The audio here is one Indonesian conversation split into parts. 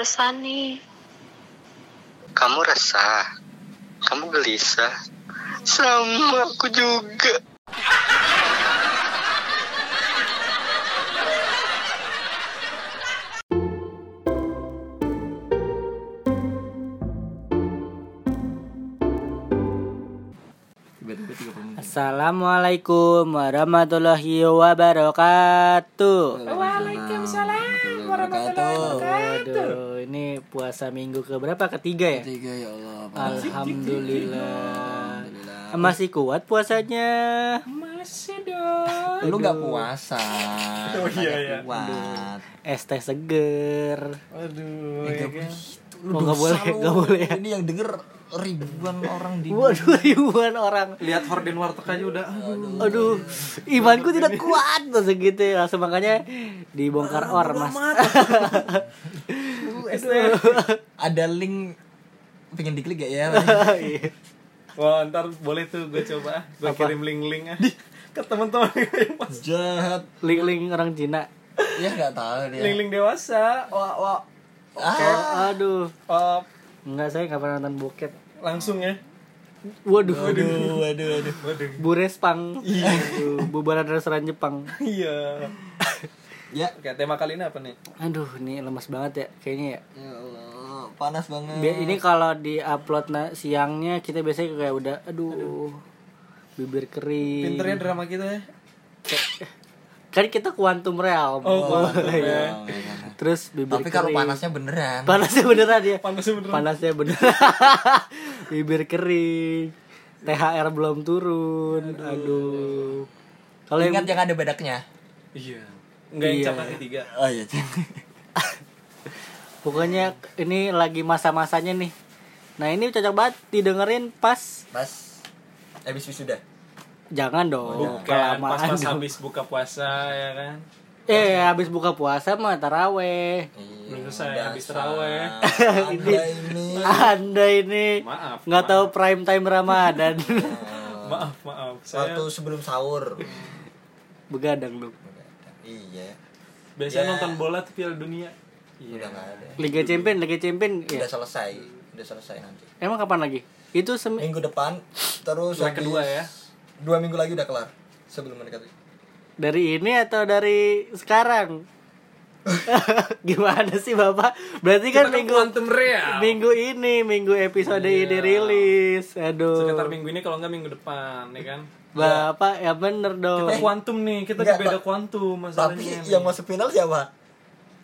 resah nih. Kamu resah. Kamu gelisah. Sama aku juga. Tiba-tiba 30 menit. Assalamualaikum warahmatullahi wabarakatuh. Waalaikumsalam warahmatullahi wabarakatuh. Puasa minggu ke berapa? Ketiga ya? Tiga ya Allah. Alhamdulillah. Alhamdulillah. Masih kuat puasanya? Masih dong. Lu nggak puasa. Oh, iya, iya. Kuat. Es teh seger. Aduh, Eh, ya nggak kan? Lu Oh, dosa boleh, nggak boleh ya? Ini yang denger ribuan orang di Waduh, ribuan orang. Lihat horden warteg aja udah. Aduh. Aduh, imanku tidak kuat segitu ya. Langsung makanya dibongkar Ada link pengen diklik gak ya? Iya. Wah, ntar boleh tuh gue coba. Gue Apa? kirim link-link ah. Ke teman-teman yang pas. Jahat. Link-link orang Cina. Ya nggak tahu dia. Link-link dewasa. Wah, wah. Ah, Aduh, Oh, enggak saya nggak pernah nonton bokep. langsung ya. Waduh, waduh, waduh, waduh. Waduh. Burespang. Aduh, bubaran restoran Jepang. Iya. Ya. Oke, tema kali ini apa nih? Aduh, ini lemas banget ya kayaknya ya. Ya Allah, panas banget. Bi- ini kalau di upload na- siangnya kita biasanya kayak udah aduh, bibir kering. Pinternya drama kita ya. Kan kita quantum realm. Oh, quantum iya. Oh, iya, iya. Terus bibir Tapi kalau kering. panasnya beneran. panasnya beneran ya. Panasnya beneran. Panasnya beneran. bibir kering. THR belum turun. Aduh. Kalau yang Ingat yang ada bedaknya. Iya. Enggak yang Iya. tiga. Oh iya. pokoknya ini lagi masa-masanya nih. Nah, ini cocok banget didengerin pas Pas habis wisuda. jangan dong. Bukan kelamaan pas-pas dong. habis buka puasa ya kan. Eh, habis buka puasa mah taraweh. Belum selesai, Iya, habis. Anda ini. Anda ini Maaf, nggak maaf. tahu prime time Ramadan. Maaf, maaf. Saya Waktu sebelum sahur. Begadang lu. Iya. biasanya Ya. nonton bola tuh Piala Dunia. Udah nggak ada. Liga Champion, Liga Champion. Ya. Udah selesai. Udah selesai nanti. Emang kapan lagi? Itu semi Minggu depan terus habis- kedua ya. Dua minggu lagi udah kelar. Sebelum mendekati. dari ini atau dari sekarang? Gimana sih Bapak? Berarti kan minggu Quantum Real. minggu ini, minggu episode ini Iya. rilis. Aduh. Sekitar minggu ini kalau nggak minggu depan, ya kan? Bapak ya bener dong. Kita kuantum nih, kita Enggak, beda kuantum Tapi masalahnya. nih. yang masuk final siapa?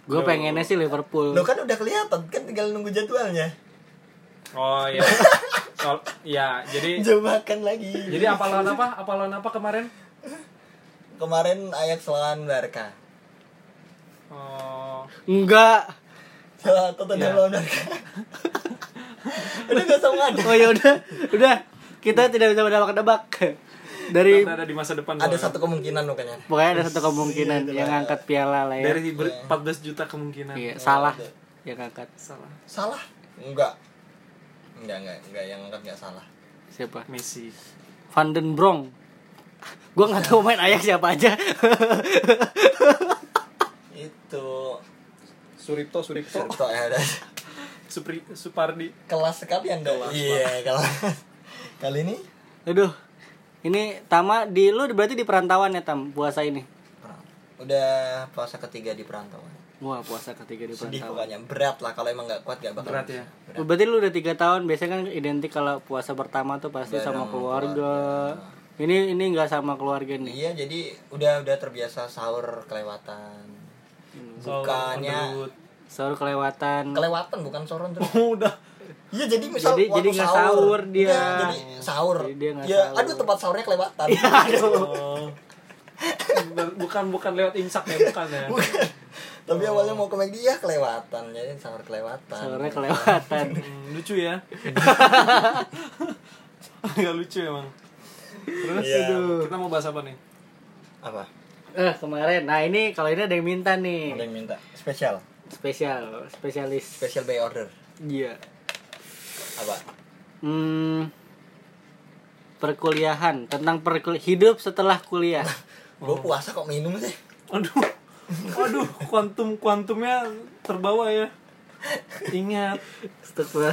Gue pengennya sih Liverpool. Lo kan udah kelihatan kan tinggal nunggu jadwalnya. Oh iya. Soal, ya, jadi Jebakan lagi. jadi apa lawan apa? Apa lawan apa kemarin? kemarin Ajax lawan Barca. Oh, Enggak. Salah Tottenham Ya. lawan Barca. udah gak sama ada. Oh ya udah, udah. Kita tidak bisa menebak-nebak. Dari ada di masa depan. Ada soalnya. satu kemungkinan makanya. pokoknya ada satu kemungkinan yang ngangkat piala lah ya. dari ber- 14 juta kemungkinan. Iya, salah yang ngangkat. Salah. Salah? Enggak. Enggak, enggak, enggak yang angkat enggak salah. Siapa? Messi. Van den Bronk. Gua nggak tahu main Ajax siapa aja. Itu Suripto, Suripto. Surto ya ada. Supri, Supardi. Kelas sekali Anda. iya, kelas. Kali ini Aduh. Ini Tama di lu berarti di perantauan ya Tam puasa ini. udah puasa ketiga di perantauan. Wah, puasa ketiga di Sedih perantauan. pokoknya, berat lah kalau emang nggak kuat gak bakal. Berat ya? Berat. Berarti lu udah tiga tahun biasanya kan identik kalau puasa pertama tuh pasti Bareng sama keluarga. keluarga. Ini ini nggak sama keluarga nih. Iya, jadi udah udah terbiasa sahur kelewatan. Bukannya. Sahur kelewatan. kelewatan bukan soron terus. Udah. Iya jadi misal Jadi- waktu jadi nggak sahur dia. Iya, jadi sahur. Jadi dia ya, sahur. aduh tempat sahurnya kelewatan. Oh. bukan bukan lewat imsak ya, bukan ya. Bukan. Tapi awalnya mau ke McD ya kelewatan. Jadi sahur kelewatan. Sahurnya kelewatan. Hmm, lucu ya. Agak lucu emang. Terus aduh, kita mau bahas apa nih? Apa? eh kemarin. Nah ini kalau ini ada yang minta nih. Ada yang minta spesial. Spesial, spesialis. Special by order. Iya. Apa? Hmm, perkuliahan tentang perkul hidup setelah kuliah. Gue puasa kok minum sih. Aduh. Aduh, kuantum kuantumnya terbawa ya. Ingat.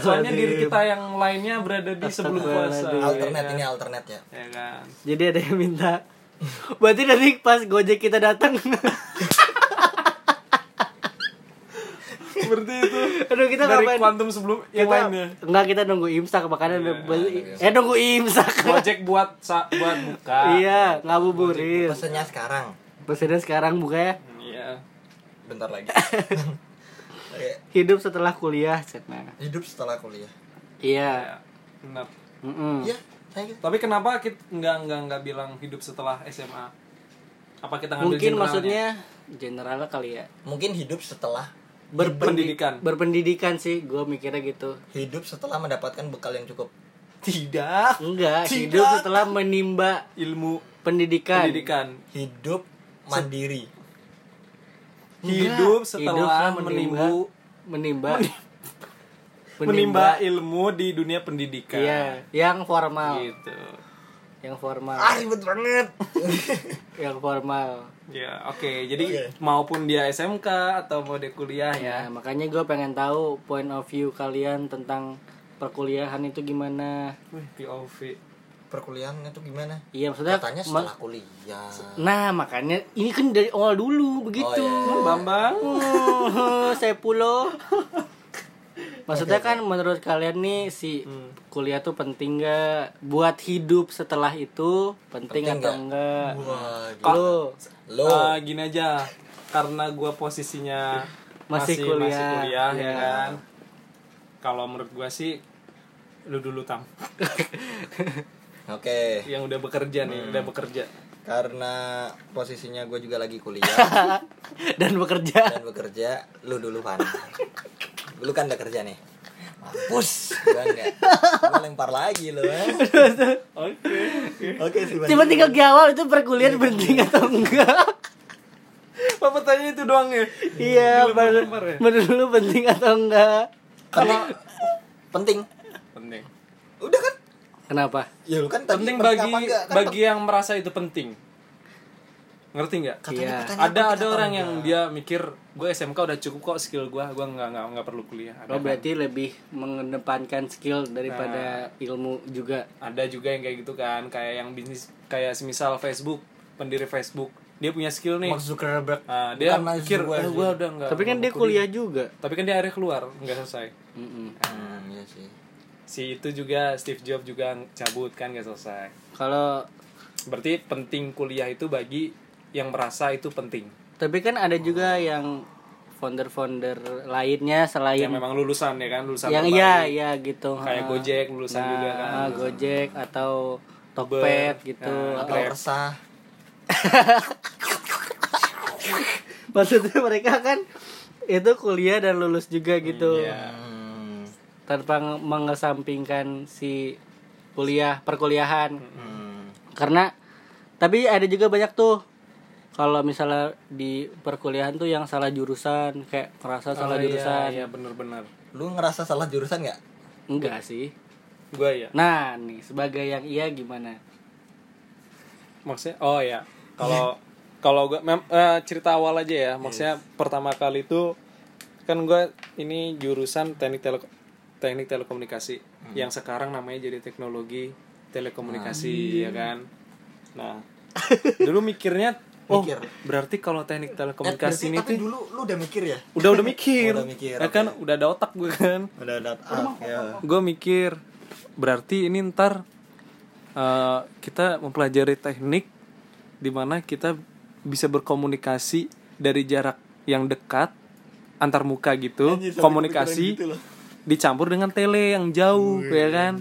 Soalnya diri kita yang lainnya berada di sebelum puasa. Alternate ya ini alternate ya Ya kan. Jadi ada yang minta. Berarti nanti pas Gojek kita datang. Seperti itu. Aduh kita Dari ngapain? kuantum sebelum yang Kita, lainnya. enggak kita nunggu imsak makanya udah Iya, eh nunggu imsak. Gojek buat sa buat buka. iya, ngabuburit. pesennya sekarang Pesannya sekarang buka ya. Iya. bentar lagi Hidup setelah kuliah, Cetna. hidup setelah kuliah Iya. Ya, Benar. Mm-mm. iya saya gitu Tapi kenapa kita nggak nggak nggak bilang hidup setelah SMA? Apa kita ngambil Mungkin generalnya? maksudnya generalnya kali ya. mungkin hidup setelah Berpendidikan. Berpendidikan sih, gue mikirnya gitu. hidup setelah mendapatkan bekal yang cukup tidak Enggak, Tidak. hidup setelah menimba ilmu pendidikan. pendidikan. hidup mandiri Enggak, Hidup setelah menimba menimbu menimba menimba ilmu di dunia pendidikan. Iya, yang formal. Gitu. Yang formal. ah ribet banget Yang formal. Ya, oke. Jadi Oke. maupun dia SMK atau mau dia kuliah ya. Ya, makanya gue pengen tahu point of view kalian tentang perkuliahan itu gimana. Wih, POV. perkuliahan itu gimana Iya, maksudnya katanya ma- setelah kuliah Nah, makanya ini kan dari awal dulu begitu. Oh, iya. Bambang. Oh, saya pulo. Maksudnya kan menurut kalian nih si kuliah tuh penting gak buat hidup setelah itu penting, Penting atau nggak? enggak? wah Lo lo Ah, gini aja. Karena gua posisinya Masih masih kuliah. masih kuliah ya Iya. kan. Kalau menurut gua sih lu dulu tam oke yang udah bekerja nih, udah bekerja. Karena posisinya gue juga lagi kuliah dan bekerja. dan bekerja lu dulu Van lu kan udah kerja nih mampus gue enggak gue lempar lagi lo eh. Oke. oke. Cuma tinggal jawab itu perkuliahan penting atau enggak? Apa tanya itu doang ya? Iya, Dilempar-lempar ya? menurut lu penting atau enggak? penting penting Penting. udah kan Kenapa? ya lu kan Penting bagi enggak? Kan bagi yang merasa itu penting. Ngerti nggak? Iya. Ada ada orang yang enggak? dia mikir gue SMK udah cukup kok skill gue, gue nggak nggak nggak perlu kuliah. Ada Oh kan? berarti lebih mengedepankan skill daripada ilmu juga. ada juga yang kayak gitu kan kayak yang bisnis kayak semisal Facebook pendiri Facebook dia punya skill nih Mark Zuckerberg nah, dia Bukan mikir eh, gue udah nggak Tapi kan dia kuliah juga. tapi kan dia akhirnya keluar nggak selesai Mm-mm. hmm, iya sih si itu juga Steve Jobs juga cabut kan nggak selesai Kalau berarti penting kuliah itu bagi yang merasa itu penting tapi kan ada juga yang founder-founder lainnya selain yang memang lulusan ya kan lulusan yang iya iya gitu. kayak. Gojek lulusan Nah, juga kan Gojek atau Tokped gitu. Nah, atau resah Maksudnya mereka kan itu kuliah dan lulus juga gitu. Iya. hmm, Tanpa nge- mengesampingkan si kuliah perkuliahan. hmm. Karena tapi ada juga banyak tuh kalau misalnya di perkuliahan tuh yang salah jurusan kayak merasa salah Oh, iya, jurusan. iya bener-bener lu ngerasa salah jurusan nggak Enggak sih. gue ya Nah, nih sebagai yang iya gimana? maksudnya oh ya kalau kalau gue mem- eh, cerita awal aja ya maksudnya pertama kali itu kan gue ini jurusan teknik tele teknik telekomunikasi yang sekarang namanya jadi teknologi telekomunikasi ya kan? Nah dulu mikirnya oh Mikir. berarti kalau teknik Eh, telekomunikasi ini berarti- tapi dulu lu udah mikir ya? Udah udah mikir, Udah mikir, ya kan? udah ada otak gue kan? Udah udah ah, ya. gue mikir berarti ini ntar eh, kita mempelajari teknik di mana kita bisa berkomunikasi dari jarak yang dekat antar muka gitu Anjir, komunikasi gitu loh. Dicampur dengan tele yang jauh ya kan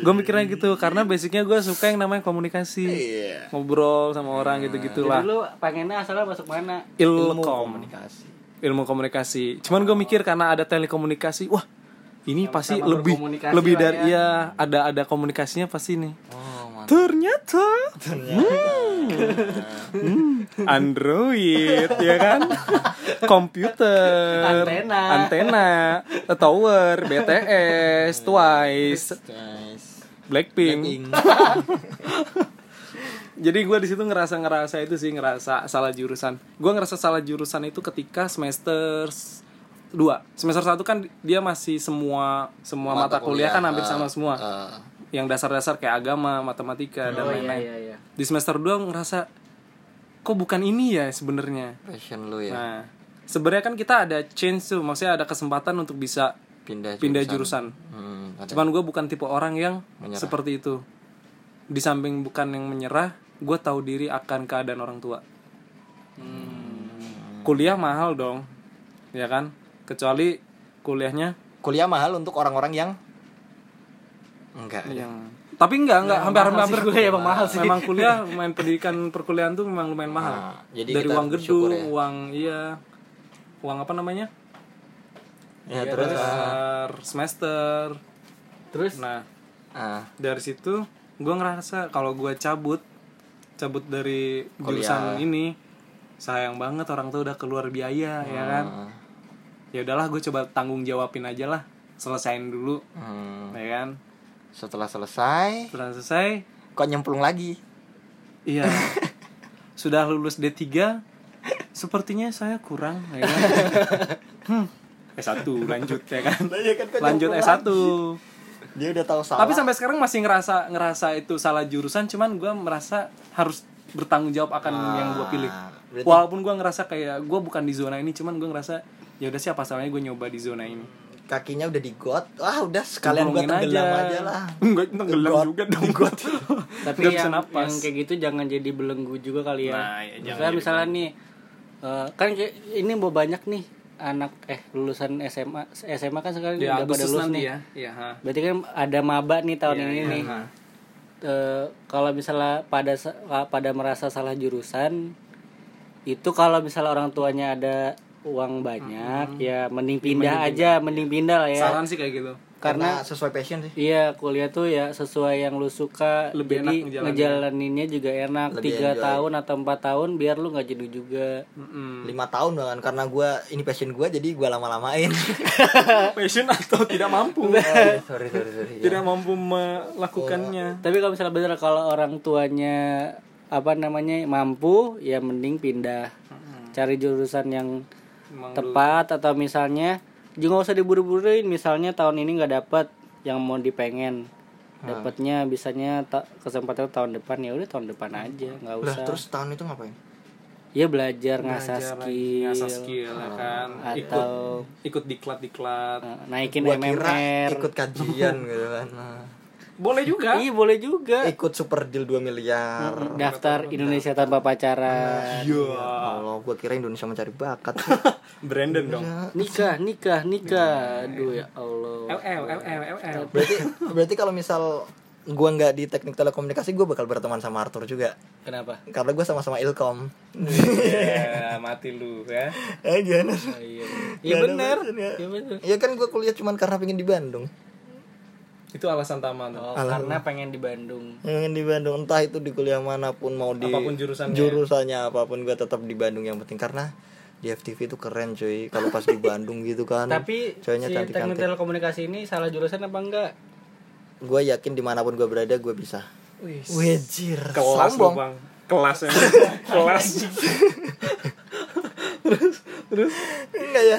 gue mikirnya gitu karena basicnya gue suka yang namanya komunikasi Iya. ngobrol sama orang gitu gitulah Jadi lu pengennya asalnya masuk mana? ilmu komunikasi ilmu komunikasi. Cuman gue mikir karena ada telekomunikasi, wah ini pasti sama lebih lebih dari ya. ya ada ada komunikasinya pasti nih. oh mantap Ternyata hmm, Android ya kan, komputer, Antena. antena, tower, BTS, Twice, Blackpink. Blackpink. Jadi gue di situ ngerasa ngerasa itu sih ngerasa salah jurusan. Gue ngerasa salah jurusan itu ketika semester dua semester satu kan dia masih semua semua mata, kuliah, kan hampir ah, sama semua ah. Yang dasar-dasar kayak agama matematika dan Oh iya lain-lain iya iya. di semester 2 ngerasa kok bukan ini ya sebenarnya passion lu ya nah sebenarnya kan kita ada change tuh maksudnya ada kesempatan untuk bisa pindah pindah jurusan Hmm, ada. cuman gue bukan tipe orang yang Menyerah. seperti itu di samping bukan yang menyerah gue tahu diri akan keadaan orang tua Hmm. kuliah mahal dong ya kan kecuali kuliahnya kuliah mahal untuk orang-orang yang enggak yang tapi enggak enggak. Hampir hampir hampir Gue emang mahal sih. memang kuliah main pendidikan perkuliahan tuh memang lumayan mahal. Nah, jadi dari uang gedung ya. uang iya. Uang apa namanya? Ya terus? Ah, Dasar semester. Terus? Nah ah, dari situ gue ngerasa kalau gue cabut cabut dari jurusan ini sayang banget orang tuh udah keluar biaya ya kan? Ah, ya udahlah gue coba tanggung jawabin aja lah. Selesain dulu hmm. ya kan setelah selesai setelah selesai kok nyemplung lagi? iya. Sudah lulus D3 sepertinya saya kurang ya kan? Hmm, S1 lanjut ya kan? Lanjut S1 dia udah tahu salah. Tapi sampai sekarang masih ngerasa ngerasa itu salah jurusan cuman gue merasa harus bertanggung jawab akan yang gue pilih. Ah, berarti- walaupun gue ngerasa kayak gue bukan di zona ini cuman gue ngerasa ya udah siapa salahnya gue nyoba di zona ini kakinya udah digot ah udah sekalian Cemplungin tenggelam aja, lah enggak tenggelam Got. juga dong tapi Nggak bisa yang, napas. yang kayak gitu jangan jadi belenggu juga kali ya. Nah, ya, misalnya, misalnya nih eh, kan ini mau banyak nih anak eh lulusan SMA SMA kan sekarang ya udah pada lulus nih. ya ya ha. Berarti kan ada maba nih tahun Iya, ini iya, nih. ha. Eh, kalau misalnya pada pada merasa salah jurusan itu kalau misalnya orang tuanya ada uang banyak ya mending pindah aja, mending pindah lah ya. saran sih kayak gitu. Karena sesuai passion sih. Iya kuliah tuh ya sesuai yang lu suka Lebih Jadi enak ngejalaninnya. ngejalaninnya juga enak. Lebih tiga enjoy. tahun atau empat tahun biar lu nggak jenuh juga. Lima tahun bahkan karena gua ini passion gua jadi gua lama-lamain. Passion atau tidak mampu? Sorry sorry sorry tidak mampu melakukannya. Tapi kalau misalnya bener kalau orang tuanya apa namanya mampu ya mending pindah. Cari jurusan yang Emang tepat atau misalnya juga nggak usah diburu-buruin misalnya tahun ini nggak dapat yang mau dipengen. Dapatnya bisanya ta- kesempatan tahun depan ya udah tahun depan aja nggak lah usah. terus tahun itu ngapain? Ya belajar ngasah belajar lagi, skill. ngasah skill ya kan? Ikut atau ikut diklat diklat eh, naikin gua kira MMR ikut kajian gitu kan. Nah. Boleh juga. Iya boleh juga. Ikut super deal 2 miliar. Daftar Indonesia tanpa pacaran. Ya Allah gua kira Indonesia mencari bakat. Brandon dong. Nikah nikah nikah. Aduh ya Allah. LL LL LL berarti berarti kalau misal gua nggak di teknik telekomunikasi gua bakal berteman sama Arthur juga. Kenapa? Karena gua sama-sama ilkom. Ya mati lu ya. Eh gimana? Oh, iya. Iya ya. iya bener. Iya kan gua kuliah cuman karena pengen di Bandung itu alasan utama tuh oh, karena pengen di Bandung. Pengen di Bandung entah itu di kuliah mana pun mau di Apa pun jurusannya. jurusannya apa pun gua tetap di Bandung yang penting. Karena di FTV itu keren cuy. Kalau pas di Bandung gitu kan tapi cowoknya si cantik teknik telekomunikasi ini salah jurusan apa enggak? Gue yakin di mana pun gue berada gue bisa. Wih, kelas sombong. Bang. Kelas ya kelas enggak ya.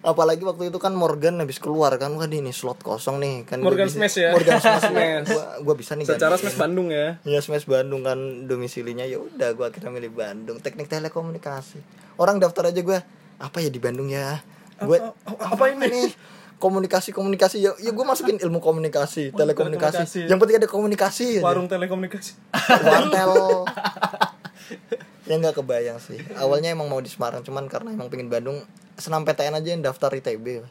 Apalagi waktu itu kan Morgan habis keluar kan wah ini slot kosong nih kan Morgan bisa- Smash ya? Morgan Smash Smash. gua, gua bisa nih secara smash Bandung ya? Ya Smash Bandung kan domisilinya. Ya udah gua akhirnya milih Bandung. Teknik telekomunikasi. Orang daftar aja gua apa ya di Bandung ya? Gue apa, ini? nih komunikasi komunikasi ya ya gue masukin ilmu komunikasi telekomunikasi. telekomunikasi. yang penting ada komunikasi. Aja. warung telekomunikasi. Wartel ya nggak kebayang sih. Awalnya emang mau di Semarang cuman karena emang pengen Bandung senam PTN aja yang daftar ITB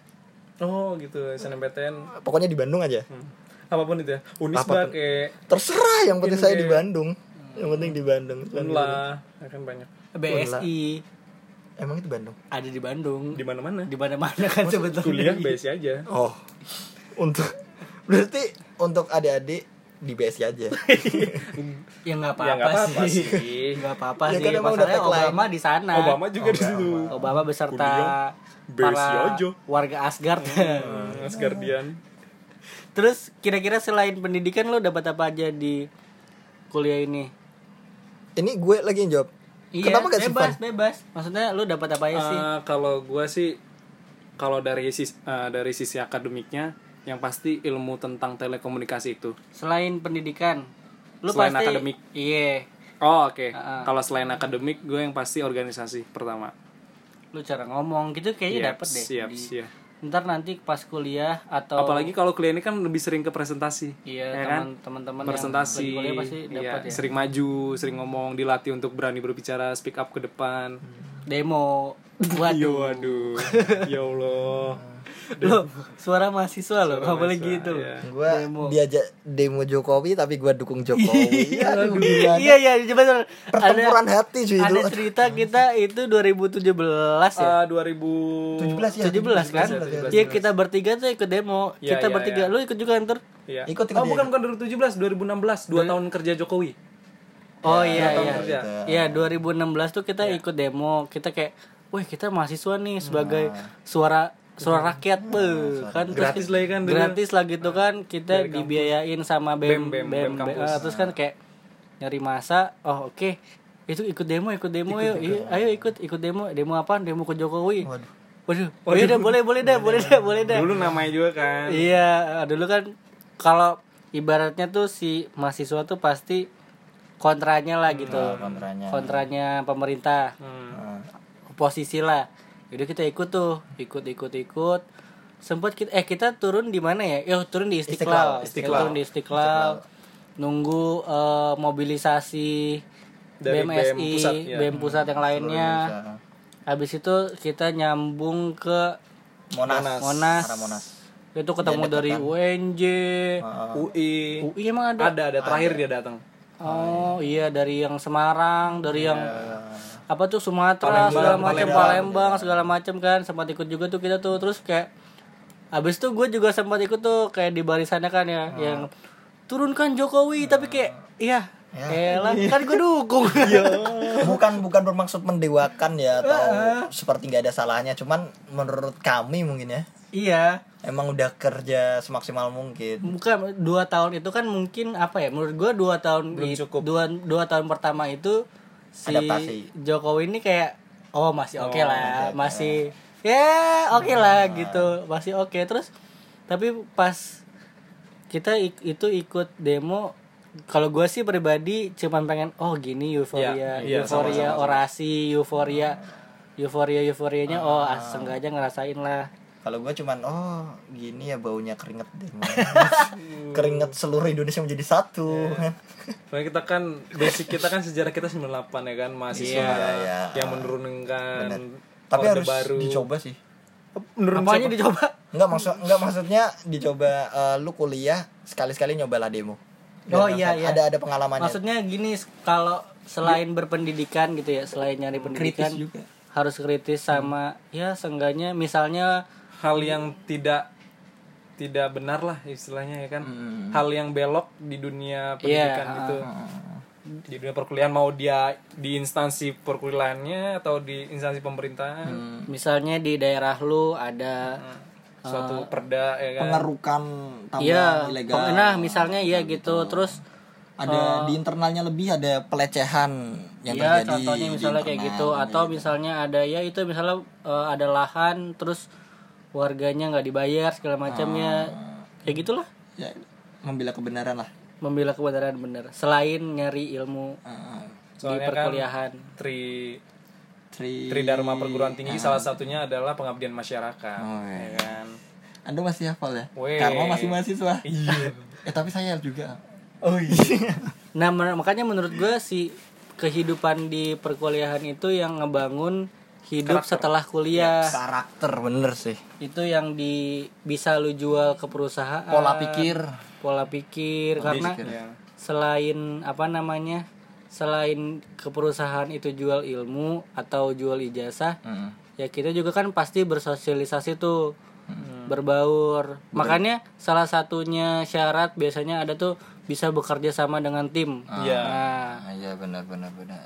oh gitu. SNMPTN pokoknya di Bandung aja. Hmm. apa pun itu ya. Unisba kayak terserah yang penting saya di Bandung. Yang penting di Bandung. Unla akan banyak. BSI emang itu Bandung? Ada di Bandung. Di mana mana di mana mana kan sebetulnya. kuliah BSI aja. Oh untuk berarti untuk adik-adik di BSI aja ya nggak Ya, nggak apa-apa apa-apa sih sih. nggak apa-apa Ya sih kan emang udah masalahnya. Obama di sana Obama juga di situ Obama beserta para aja. warga Asgard Hmm, Asgardian terus kira-kira selain pendidikan lo dapat apa aja di kuliah ini ini gue lagi yang jawab Iya, kenapa gak sih bebas, Van? bebas. Maksudnya lu dapat apa aja sih? Eh, kalau gua sih kalau dari sisi eh, dari sisi akademiknya yang pasti ilmu tentang telekomunikasi itu Selain pendidikan, lu Selain pasti akademik. Iya. oh oke Ah, ah. kalau selain akademik gue yang pasti organisasi pertama Lu cara ngomong gitu kayaknya Siap, dapet deh. siap di- siap Ntar nanti pas kuliah atau apalagi kalau kuliah ini kan lebih sering ke presentasi iya ya kan teman- teman-teman yang presentasi lagi kuliah pasti iya, dapat ya. sering maju sering ngomong dilatih untuk berani berbicara speak up ke depan Demo. Yo, Waduh. waduh ya Allah Lo suara mahasiswa lo, nggak boleh gitu. iya. Gue Demo. diajak demo Jokowi tapi gue dukung Jokowi. Aduh, gimana? Iya iya coba coba. Pertempuran hati cuy itu. Ada cerita kita itu 2017 ya. Ah, 2000 17 ya. 17 kan? 17, Iya kita bertiga tuh ikut demo. Iya, kita iya, bertiga. iya. Lu ikut juga ntar? Iya. Ikut, ikut oh, bukan bukan 2017, 2016, 2 tahun kerja Jokowi. Oh Ya, iya iya. Iya 2016 tuh kita ikut demo. Kita kayak, wah kita mahasiswa nih sebagai suara suara rakyat be kan terus Gratis ya kan gratis lah gitu kan. Kita dibiayain sama bem BEM, bem, BEM kampus. ah, terus kan kayak nyari masa oh oke itu ikut demo ikut demo yuk. Iya, ayo ikut ikut demo. Demo apa demo ke Jokowi. Waduh. waduh boleh dah boleh boleh dah boleh dah boleh dah Dulu namanya juga kan. Iya, dulu kan kalau ibaratnya tuh si mahasiswa tuh pasti kontranya lah gitu. kontranya. Kontranya pemerintah, Hmm. Nah, oposisi lah. Jadi kita ikut tuh, ikut ikut ikut. Sempat kita eh kita turun di mana ya? Yo turun di Istiqlal. Istiqlal. Turun di Istiqlal. Nunggu eh, mobilisasi Dari BMSI, BEM pusat, ya. BEM pusat yang lainnya. Habis itu kita nyambung ke Monas. Monas. Monas. itu ketemu Dia dari dekat UNJ. Ah, UI. UI emang ada? Ada ada terakhir dia datang. Oh iya dari yang Semarang, dari yang Iya. Apa tuh Palembang, Sumatera segala macam Palembang. Palembang segala macam kan. Sempat ikut juga tuh kita tuh. Terus kayak abis itu gue juga sempat ikut tuh kayak di barisannya kan ya yang turunkan Jokowi. Tapi kayak iya. Ya. elah kan gue dukung. Bukan bukan bermaksud mendewakan ya atau seperti nggak ada salahnya. Cuman menurut kami mungkin ya iya. emang udah kerja semaksimal mungkin. Bukan dua tahun itu kan mungkin apa ya menurut gue dua tahun Belum cukup. dua dua tahun pertama itu si Adaptasi. Jokowi ini kayak oh masih oke Oh, lah oke. masih ya oke lah gitu. Masih oke. Terus tapi pas kita ik- itu ikut demo kalau gue sih pribadi cuman pengen oh gini euforia. Iya, iya, euforia sama-sama. orasi euforia. Euforia euforianya oh ah, seenggaknya ngerasain lah kalau gue cuman oh gini ya baunya keringet deh keringet seluruh Indonesia menjadi satu Soalnya kita kan basic kita kan sejarah kita 98 ya kan mahasiswa Iya, iya. yang menurunkan Bener. tapi harus baru. dicoba sih Menurun apanya siapa? dicoba Enggak maksud enggak maksudnya dicoba eh, lu kuliah sekali-sekali nyobalah demo. Biar Oh, iya, iya. Ada ada pengalamannya. Maksudnya gini, kalau selain berpendidikan gitu ya, selain nyari pendidikan juga. harus kritis sama ya seenggaknya misalnya hal yang tidak tidak benar lah istilahnya ya kan. Hmm. Hal yang belok di dunia Iya, pendidikan ah, itu. Di dunia perkuliahan mau dia di instansi perkuliahannya atau di instansi pemerintahan. Hmm. misalnya di daerah lu ada Suatu perda ya kan. pengerukan tambang iya ilegal. nah misalnya iya gitu terus ada di internalnya lebih ada pelecehan yang ya terjadi. contohnya di misalnya kayak gitu atau misalnya ada ya itu misalnya eh, ada lahan terus warganya nggak dibayar segala macamnya kayak gitulah ya, membela kebenaran lah. membela kebenaran bener selain nyari ilmu Ah, di kan perkuliahan Tri Tri Tridharma perguruan tinggi salah satunya adalah pengabdian masyarakat. Oh, ya iya. kan. Anda masih hafal ya? Weh. Karena masih mahasiswa. Iya. eh tapi saya juga. Oh iya. Nah, makanya menurut gue si kehidupan di perkuliahan itu yang ngebangun hidup setelah kuliah. Karakter bener sih. Itu yang di bisa lu jual ke perusahaan. Pola pikir. Pola pikir karena pikir. Ya. selain apa namanya? Selain ke perusahaan itu jual ilmu atau jual ijazah, Mm. ya kita juga kan pasti bersosialisasi tuh. Berbaur. Makanya salah satunya syarat biasanya ada tuh bisa bekerja sama dengan tim. Iya. Nah, Ah, iya benar benar benar.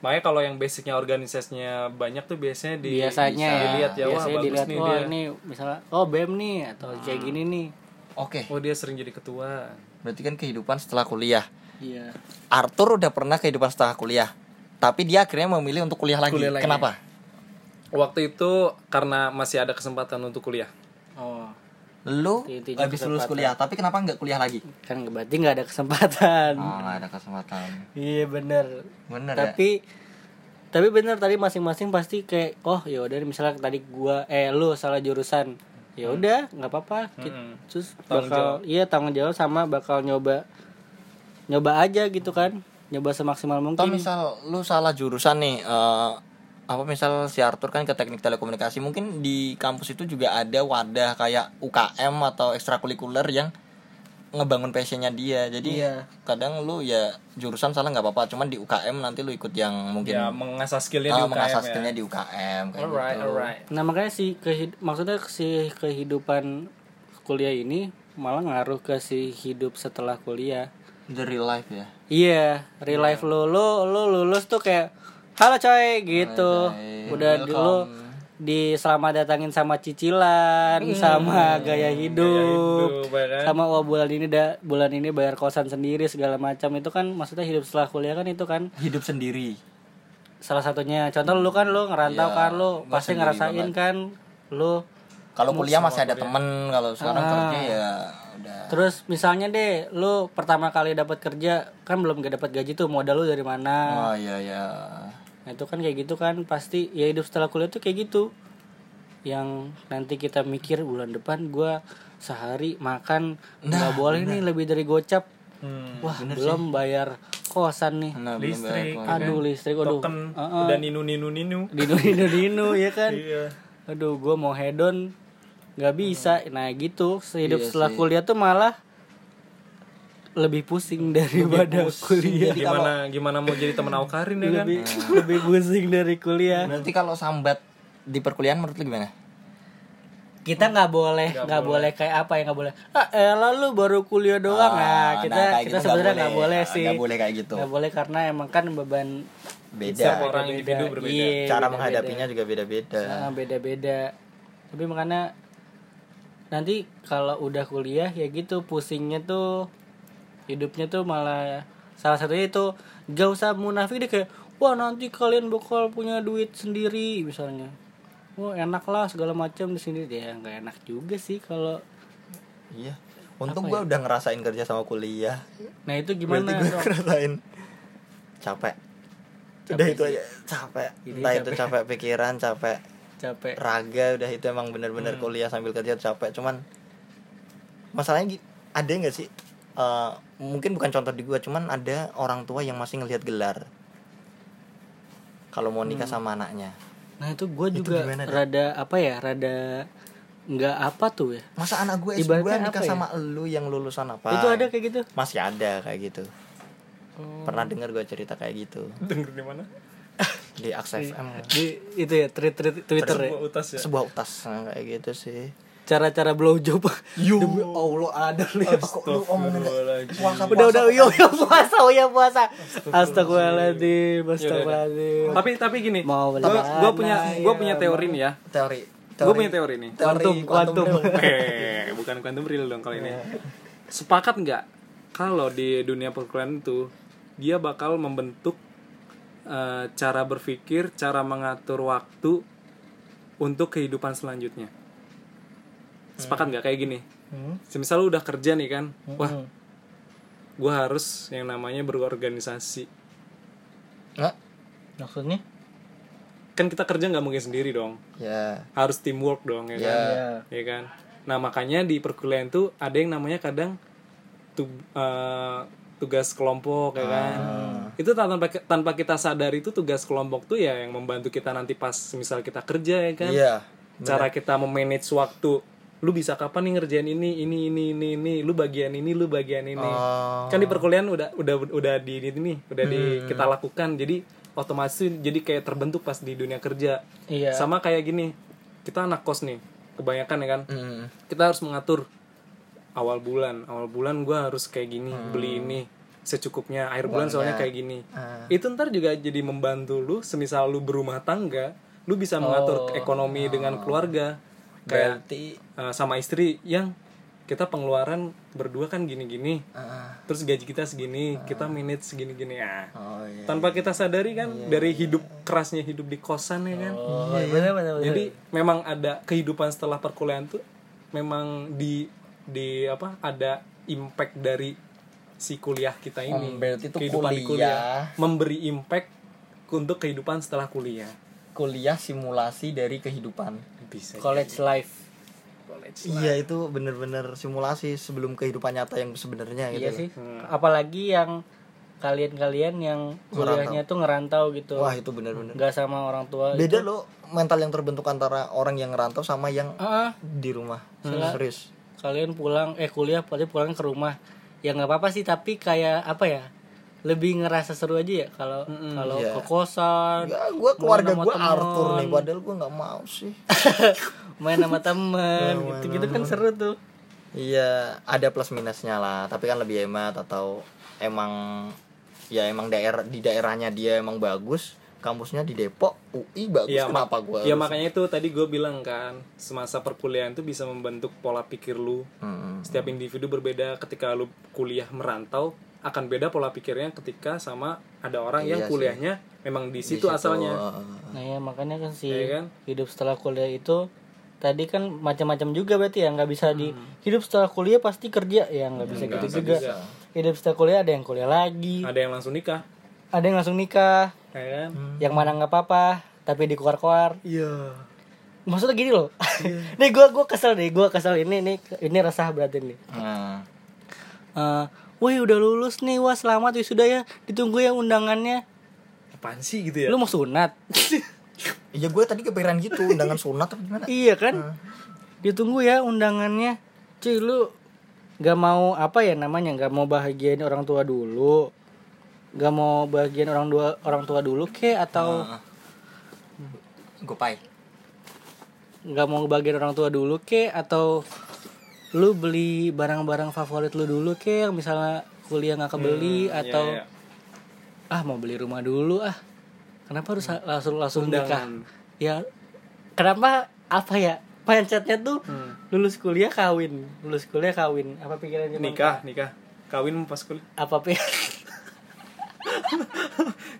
Makanya kalau yang basicnya organisasinya banyak tuh biasanya di biasanya ya dilihat ya wah biasanya bagus dilihat nih wah dia. Hmm. ini misalnya oh bem nih atau kayak gini nih Oke, Oh dia sering jadi ketua. berarti kan kehidupan setelah kuliah. iya Arthur udah pernah kehidupan setelah kuliah, tapi dia akhirnya memilih untuk kuliah lagi. Kuliah lagi. Kenapa? waktu itu karena masih ada kesempatan untuk kuliah oh lu Intinya habis lulus kuliah tapi kenapa nggak kuliah lagi? Kan berarti nggak ada kesempatan. Oh nggak ada kesempatan. Iya bener. Bener ya? Tapi tapi bener tadi masing-masing pasti kayak oh ya udah misalnya tadi gua eh lu salah jurusan. Ya udah nggak apa-apa. Ki- Hmm. terus Tanggung bakal iya tanggung jawab sama bakal nyoba nyoba aja gitu kan. Nyoba semaksimal mungkin. Misal lu salah jurusan nih eh, apa misal si Arthur kan ke teknik telekomunikasi mungkin di kampus itu juga ada wadah kayak UKM atau ekstrakurikuler yang ngebangun passionnya dia. Jadi Iya. kadang lu ya jurusan salah nggak apa-apa cuman di UKM nanti lu ikut yang mungkin ya mengasah skillnya ah, di UKM mengasah ya. skillnya di UKM kayak alright gitu. alright. Nah makanya si kehid maksudnya si kehidupan kuliah ini malah ngaruh ke si hidup setelah kuliah. The real life ya? Iya, real life lo, lo, lo lulus tuh kayak halo coy gitu. coy, Udah di, lo di selamat datangin sama cicilan, sama gaya hidup, hidup, ya kan? sama wah bulan ini da, bulan ini bayar kosan sendiri segala macam itu kan maksudnya hidup setelah kuliah kan itu kan hidup sendiri salah satunya. Contoh lu kan lu ngerantau Iya, kan lu pasti ngerasain banget. kan lu kalau kuliah masih ada temen kalau sekarang Ah. kerja ya udah Terus misalnya deh, lu pertama kali dapat kerja kan belum gak dapat gaji tuh, modal lu dari mana? oh iya ya Nah, itu kan kayak gitu kan pasti ya hidup setelah kuliah tuh kayak gitu. Yang nanti kita mikir bulan depan gua sehari makan nggak boleh nih lebih dari gocap. Hmm. Wah, belum bayar kosan nih. nah, belum listrik bayar Aduh, listrik aduh. token Heeh. udah ninu ninu ninu Dinu dinu dinu ya kan. iya Aduh, gua mau hedon nggak bisa. Nah, gitu. Hidup Iya setelah sih. kuliah tuh malah lebih pusing daripada kuliah. gimana gimana mau jadi temen Aukarin ya kan Lebih lebih pusing dari kuliah. Berarti kalau sambat di perkuliahan menurut lu gimana? kita nggak boleh nggak boleh. kayak apa ya nggak boleh ah elah lu baru kuliah doang nah Ah, kita nah, kita gitu sebenarnya nggak boleh. boleh Ah, sih nggak boleh kayak gitu. nggak boleh karena emang kan beban Beda. Setiap orang individu berbeda. Iya, Cara beda-beda. menghadapinya juga beda-beda. Ah, beda-beda tapi makanya nanti kalau udah kuliah ya gitu pusingnya tuh hidupnya tuh malah salah satunya itu gak usah munafik deh kayak wah nanti kalian bakal punya duit sendiri misalnya wah enak lah segala macam di sini ya nggak enak juga sih kalau Iya. Untung gua udah ngerasain kerja sama kuliah. nah itu Berarti gimana gua dong? ngerasain capek. Udah itu aja capek. Ini Entah itu capek pikiran, capek capek raga, udah itu emang bener-bener kuliah sambil kerja capek. Cuman masalahnya ada nggak sih? eh, mungkin bukan contoh di gua, cuman ada orang tua yang masih ngelihat gelar. Kalau mau nikah sama anaknya. Nah itu gue juga gimana, rada apa ya, rada nggak apa tuh ya. Masa anak gue S2 Ibaratnya nikah ya? sama lu yang lulusan apa? Itu ada kayak gitu. Masih ada kayak gitu. Oh. Pernah dengar gue cerita kayak gitu denger di mana di Aks FM. Di itu ya tweet tweet Twitter ya. Sebuah utas ya Sebuah utas nah, kayak gitu sih. Cara-cara blow job. Demi Allah ada lihat. Astagfirullahaladzim. Udah udah yo yo puasa oh ya puasa. Astagfirullahaladzim, astagfirullahaladzim. tapi tapi gini Mau gua, gua punya belajar, gua punya teori nih ya Teori. gua punya teori nih Kuantum, kuantum. eh bukan quantum real dong kalau ini sepakat nggak kalau di dunia perkuliahan itu dia bakal membentuk eh, cara berpikir cara mengatur waktu untuk kehidupan selanjutnya sepakat nggak kayak gini semisal lu udah kerja nih kan wah gua harus yang namanya berorganisasi Nggak? Maksudnya? kan kita kerja nggak mungkin sendiri dong Ya. harus teamwork dong ya Ya. kan Iya. ya kan nah makanya di perkuliahan tuh ada yang namanya kadang tu- eh, tugas kelompok ya kan itu tanpa tanpa kita sadar itu tugas kelompok tuh ya yang membantu kita nanti pas misal kita kerja ya kan Iya. cara kita memanage waktu lu bisa kapan nih ngerjain ini ini ini ini ini? Lu bagian ini lu bagian ini. Oh. kan di perkuliahan udah udah udah di ini udah di kita lakukan. Jadi otomatis jadi kayak terbentuk pas di dunia kerja. Iya. sama kayak gini kita anak kos nih kebanyakan ya kan? Hmm. kita harus mengatur awal bulan. Awal bulan gua harus kayak gini Hmm. beli ini secukupnya. Air bulan soalnya kayak gini. Ah. itu ntar juga jadi membantu lu semisal lu berumah tangga lu bisa mengatur ekonomi dengan keluarga kayak Berarti uh, sama istri yang kita pengeluaran berdua kan gini-gini. Ah, terus gaji kita segini kita minute segini-gini. Ya oh iya tanpa kita sadari kan dari hidup kerasnya hidup di kosan ya kan? Oh iya. Benar benar benar. jadi memang ada kehidupan setelah perkuliahan tuh memang di di apa ada impact dari si kuliah kita ini. Hmm, berarti itu kehidupan di kuliah. memberi impact untuk kehidupan setelah kuliah. Kuliah simulasi dari kehidupan bisa college life. College iya itu bener-bener simulasi sebelum kehidupan nyata yang sebenarnya gitu iya sih. Apalagi yang kalian-kalian yang kuliahnya tuh ngerantau gitu. Wah itu bener-bener. Nggak sama orang tua beda loh mental yang terbentuk antara orang yang ngerantau sama yang ah. di rumah. Sela- serius. kalian pulang eh kuliah pasti pulang ke rumah. Ya nggak apa-apa sih tapi kayak apa ya lebih ngerasa seru aja ya kalau kalau Iya. ke kosan ya gue keluarga gue temen. Arthur nih padahal gue nggak mau sih main sama temen gitu gitu kan seru tuh iya ada plus minusnya lah tapi kan lebih hemat atau emang ya emang daerah di daerahnya dia emang bagus kampusnya di Depok UI bagus Iya, kenapa gue ya makanya itu tadi gue bilang kan semasa perkuliahan tuh bisa membentuk pola pikir lu Hmm. setiap individu berbeda ketika lu kuliah merantau akan beda pola pikirnya ketika sama ada orang yang Iya sih. kuliahnya memang di situ Di situ, asalnya. Uh, nah ya makanya kan si Iya kan? hidup setelah kuliah itu tadi kan macam-macam juga berarti ya nggak bisa di hidup setelah kuliah pasti kerja ya nggak bisa gitu juga. bisa. hidup setelah kuliah ada yang kuliah lagi. Ada yang langsung nikah. Ada yang langsung nikah. Ya kan? Yang mana nggak apa-apa tapi dikeluar-keluar. Iya. Maksudnya gini loh. Nih gue gua kesel nih gue kesel ini nih ini resah berarti nih. Nah, Eh, Wih udah lulus nih. Wah selamat wisuda ya. Ditunggu ya undangannya. Apaan sih gitu ya? Lu mau sunat? Iya gue tadi kepikiran gitu undangan sunat atau gimana? Iya kan? Ditunggu ya undangannya. Cuy lu gak mau apa ya namanya? Gak mau bahagiain orang tua dulu? Gak mau bahagiain orang tua orang tua dulu ke? Atau gue pai. nggak mau bagian orang tua dulu ke? Atau lu beli barang-barang favorit lu dulu ke yang misalnya kuliah nggak kebeli iya, atau iya. ah mau beli rumah dulu ah. Kenapa harus langsung langsung nikah? Ya kenapa apa ya mindsetnya tuh Hmm. lulus kuliah kawin? Lulus kuliah kawin. Apa pikirannya nikah nikah. Kawin pas kuliah apa pi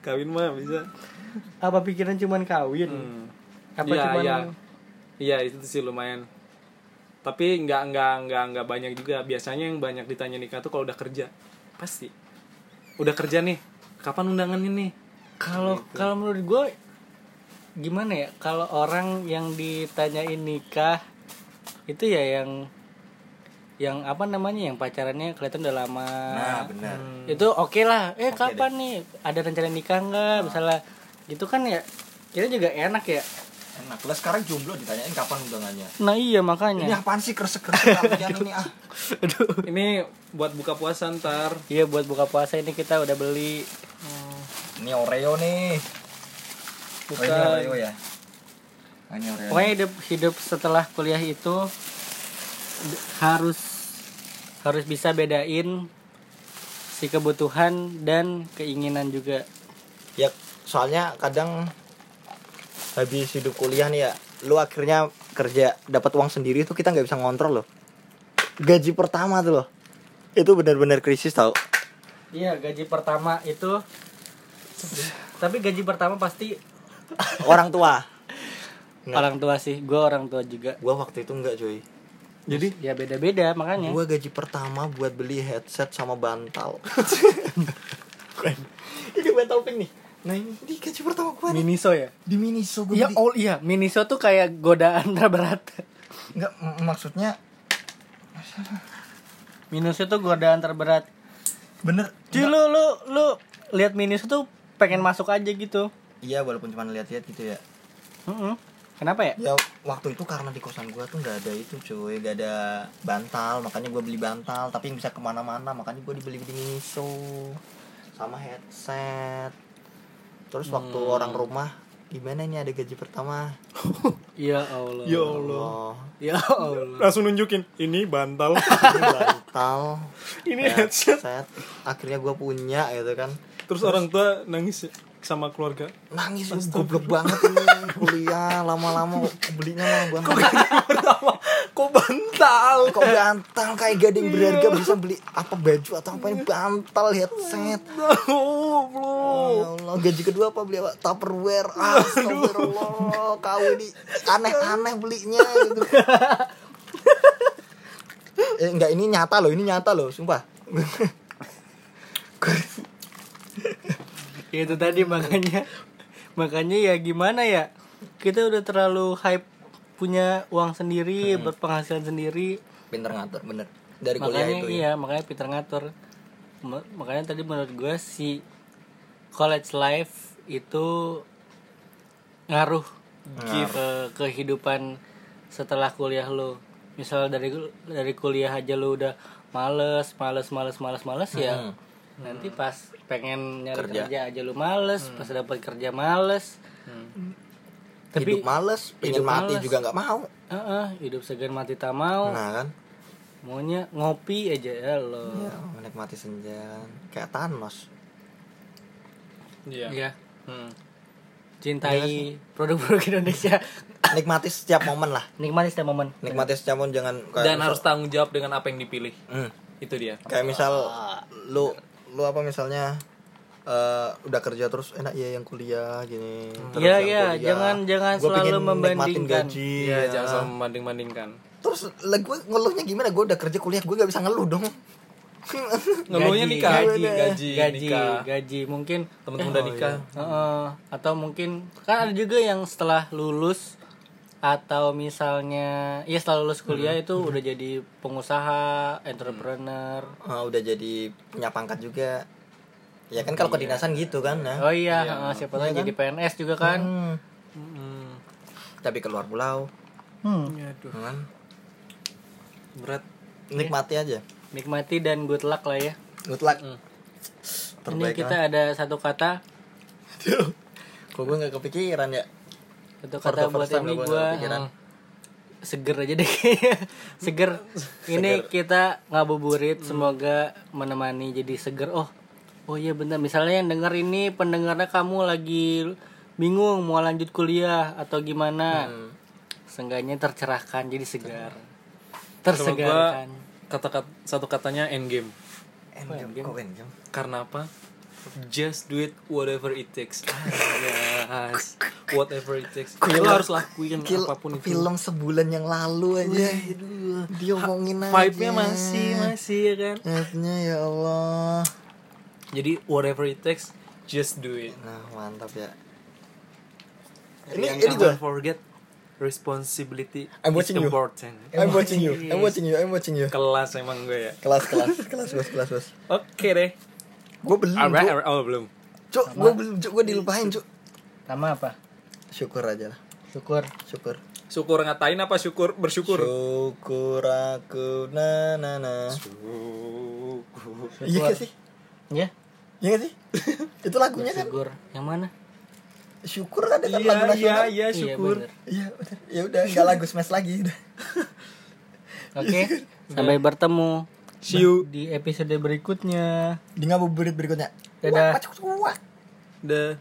kawin mah bisa. Apa pikiran cuman kawin? Hmm. apa Iya, cuman iya. Iya itu sih lumayan. Tapi nggak nggak nggak nggak banyak juga. Biasanya yang banyak ditanya nikah tuh kalau udah kerja pasti. Udah kerja nih. Kapan undangannya nih? Kalau Gitu. kalau menurut gue gimana ya? Kalau orang yang ditanyain nikah itu ya yang yang apa namanya yang pacarannya kelihatan udah lama. nah benar Itu oke lah. Eh Oke kapan nih? Ada rencana nikah nggak? Misalnya gitu kan ya. Kita juga enak ya. Enak lah sekarang jomblo ditanyain kapan undangannya Nah iya ini makanya. apaan sih kresek kresek ini ah Aduh. Ini buat buka puasa ntar. Iya buat buka puasa ini kita udah beli. ini Oreo nih Bukan. oh, ini Oreo ya Ah, ini Oreo Pokoknya hidup hidup setelah kuliah itu harus harus bisa bedain si kebutuhan dan keinginan juga. ya soalnya kadang habis hidup kuliah nih ya lu akhirnya kerja dapat uang sendiri tuh kita nggak bisa ngontrol loh gaji pertama tuh loh itu benar-benar krisis tau Iya gaji pertama itu. Tapi gaji pertama pasti orang tua Nggak. orang tua sih. Gue orang tua juga. gua waktu itu enggak cuy Jadi Ya beda-beda makanya. gua gaji pertama buat beli headset sama bantal ini bantal pink nih nah ini di gaji pertama gua nih Miniso ya? di Miniso gua Iya beli oh iya Miniso tuh kayak godaan terberat. enggak maksudnya Miniso tuh godaan terberat. bener Cuy lu lu lu lihat Miniso tuh pengen masuk aja gitu. iya walaupun cuma lihat-lihat gitu ya Mm-mm. Kenapa ya? ya waktu itu karena di kosan gua tuh nggak ada itu cuy nggak ada bantal makanya gua beli bantal tapi yang bisa ke mana-mana makanya gua dibeli di Miniso sama headset terus waktu Hmm. orang rumah gimana ini ada gaji pertama Ya Allah. ya Allah. Ya Allah. Langsung nunjukin ini bantal. ini bantal ini headset. headset akhirnya gua punya gitu kan Terus orang tua nangis ya. Sama keluarga? Nangis goblok banget ini. Kuliah lama-lama belinya mah banget. Pertama? Kok bantal? Kok bantal? Kayak gading berharga bisa beli apa baju atau apa ini? Bantal headset. Oh Ya Allah, gaji kedua apa beli apa? Tupperware. Astagfirullah, kau ini aneh-aneh belinya gitu. eh enggak ini nyata loh, ini nyata loh, sumpah. Ya, itu tadi makanya. Makanya ya gimana ya? Kita udah terlalu hype punya uang sendiri berpenghasilan sendiri. Pinter ngatur, bener. Dari kuliah makanya itu ya. iya makanya Peter ngatur. Ma- makanya tadi menurut gue si college life itu ngaruh ke kehidupan setelah kuliah lo misal dari dari kuliah aja lo udah males males males males males ya Hmm. nanti pas pengen nyari Kerja. kerja, aja lu males pas dapat kerja males Hidup males, pengen hidup mati males. juga nggak mau. Heeh, hidup segan mati tak mau Nah kan, maunya ngopi aja ya lo ya, menikmati senja, kayak Thanos. iya Iya. Hmm. cintai produk-produk Indonesia Nikmati setiap momen lah. nikmati setiap momen Nikmati setiap momen jangan kayak dan misal- harus tanggung jawab dengan apa yang dipilih Hmm. itu dia kayak misal lu lu apa misalnya eh, udah kerja terus enak ya yang kuliah gini terus Iya, iya, kuliah, jangan- jangan gua selalu membandingkan. gaji Iya, ya. jangan selalu membanding-bandingkan. terus lah gue ngeluhnya gimana gue udah kerja kuliah gue gak bisa ngeluh dong Ngeluhnya Gaji, nikah, gaji, gaji, gaji nikah. gaji mungkin Temen-temen udah nikah. Heeh. atau mungkin kan ada juga yang setelah lulus atau misalnya ya setelah lulus kuliah itu udah jadi pengusaha entrepreneur. Ah, udah jadi punya pangkat juga. Ya kan kalau kedinasan gitu kan nah. oh iya heeh, siapa tahu jadi PNS juga kan. Hmm, Hmm. tapi keluar pulau. Hmm. Aduh, kan? Berat. nikmati aja. Nikmati dan good luck lah ya. Good luck. Hmm. ini kita ada satu kata. Kok gue gak kepikiran ya the kata buat ini gue seger aja deh kayaknya. seger ini kita ngabuburit semoga menemani jadi seger oh oh iya bener misalnya yang denger ini pendengarnya kamu lagi bingung mau lanjut kuliah atau gimana Hmm. seenggaknya tercerahkan jadi segar tersegarkan kata-kata satu katanya endgame. Endgame, kok endgame? Karena apa? Just do it whatever it takes. Yes. Whatever it takes. Lo harus lakuin Kil- apa pun itu. film sebulan yang lalu aja dia ngomongin aja Vibe-nya masih masih ya kan. Vibe-nya ya Allah Jadi whatever it takes, just do it. nah mantap ya Ini, ini ini gue don't forget responsibility I'm is watching you. important. I'm watching you I'm watching you I'm watching you Kelas emang gue ya. kelas kelas kelas bos kelas bos Oke deh. Gue belum Alright, alright. oh belum. cuk gue belum cuk. Gue dilupain cuk. Sama apa? Syukur aja lah. Syukur. Syukur. Syukur ngatain apa syukur bersyukur? syukur aku na na na. Iya gak sih? Ya iya gak sih? Itu lagunya kan? Syukur yang mana? Syukur ada kan Iya, lagu iya, nasional. iya, syukur. bener. iya udah ya udah nggak lagu smash lagi udah. Oke sampai bertemu See you. di episode berikutnya di ngabuburit berikutnya Dadah. Wah. The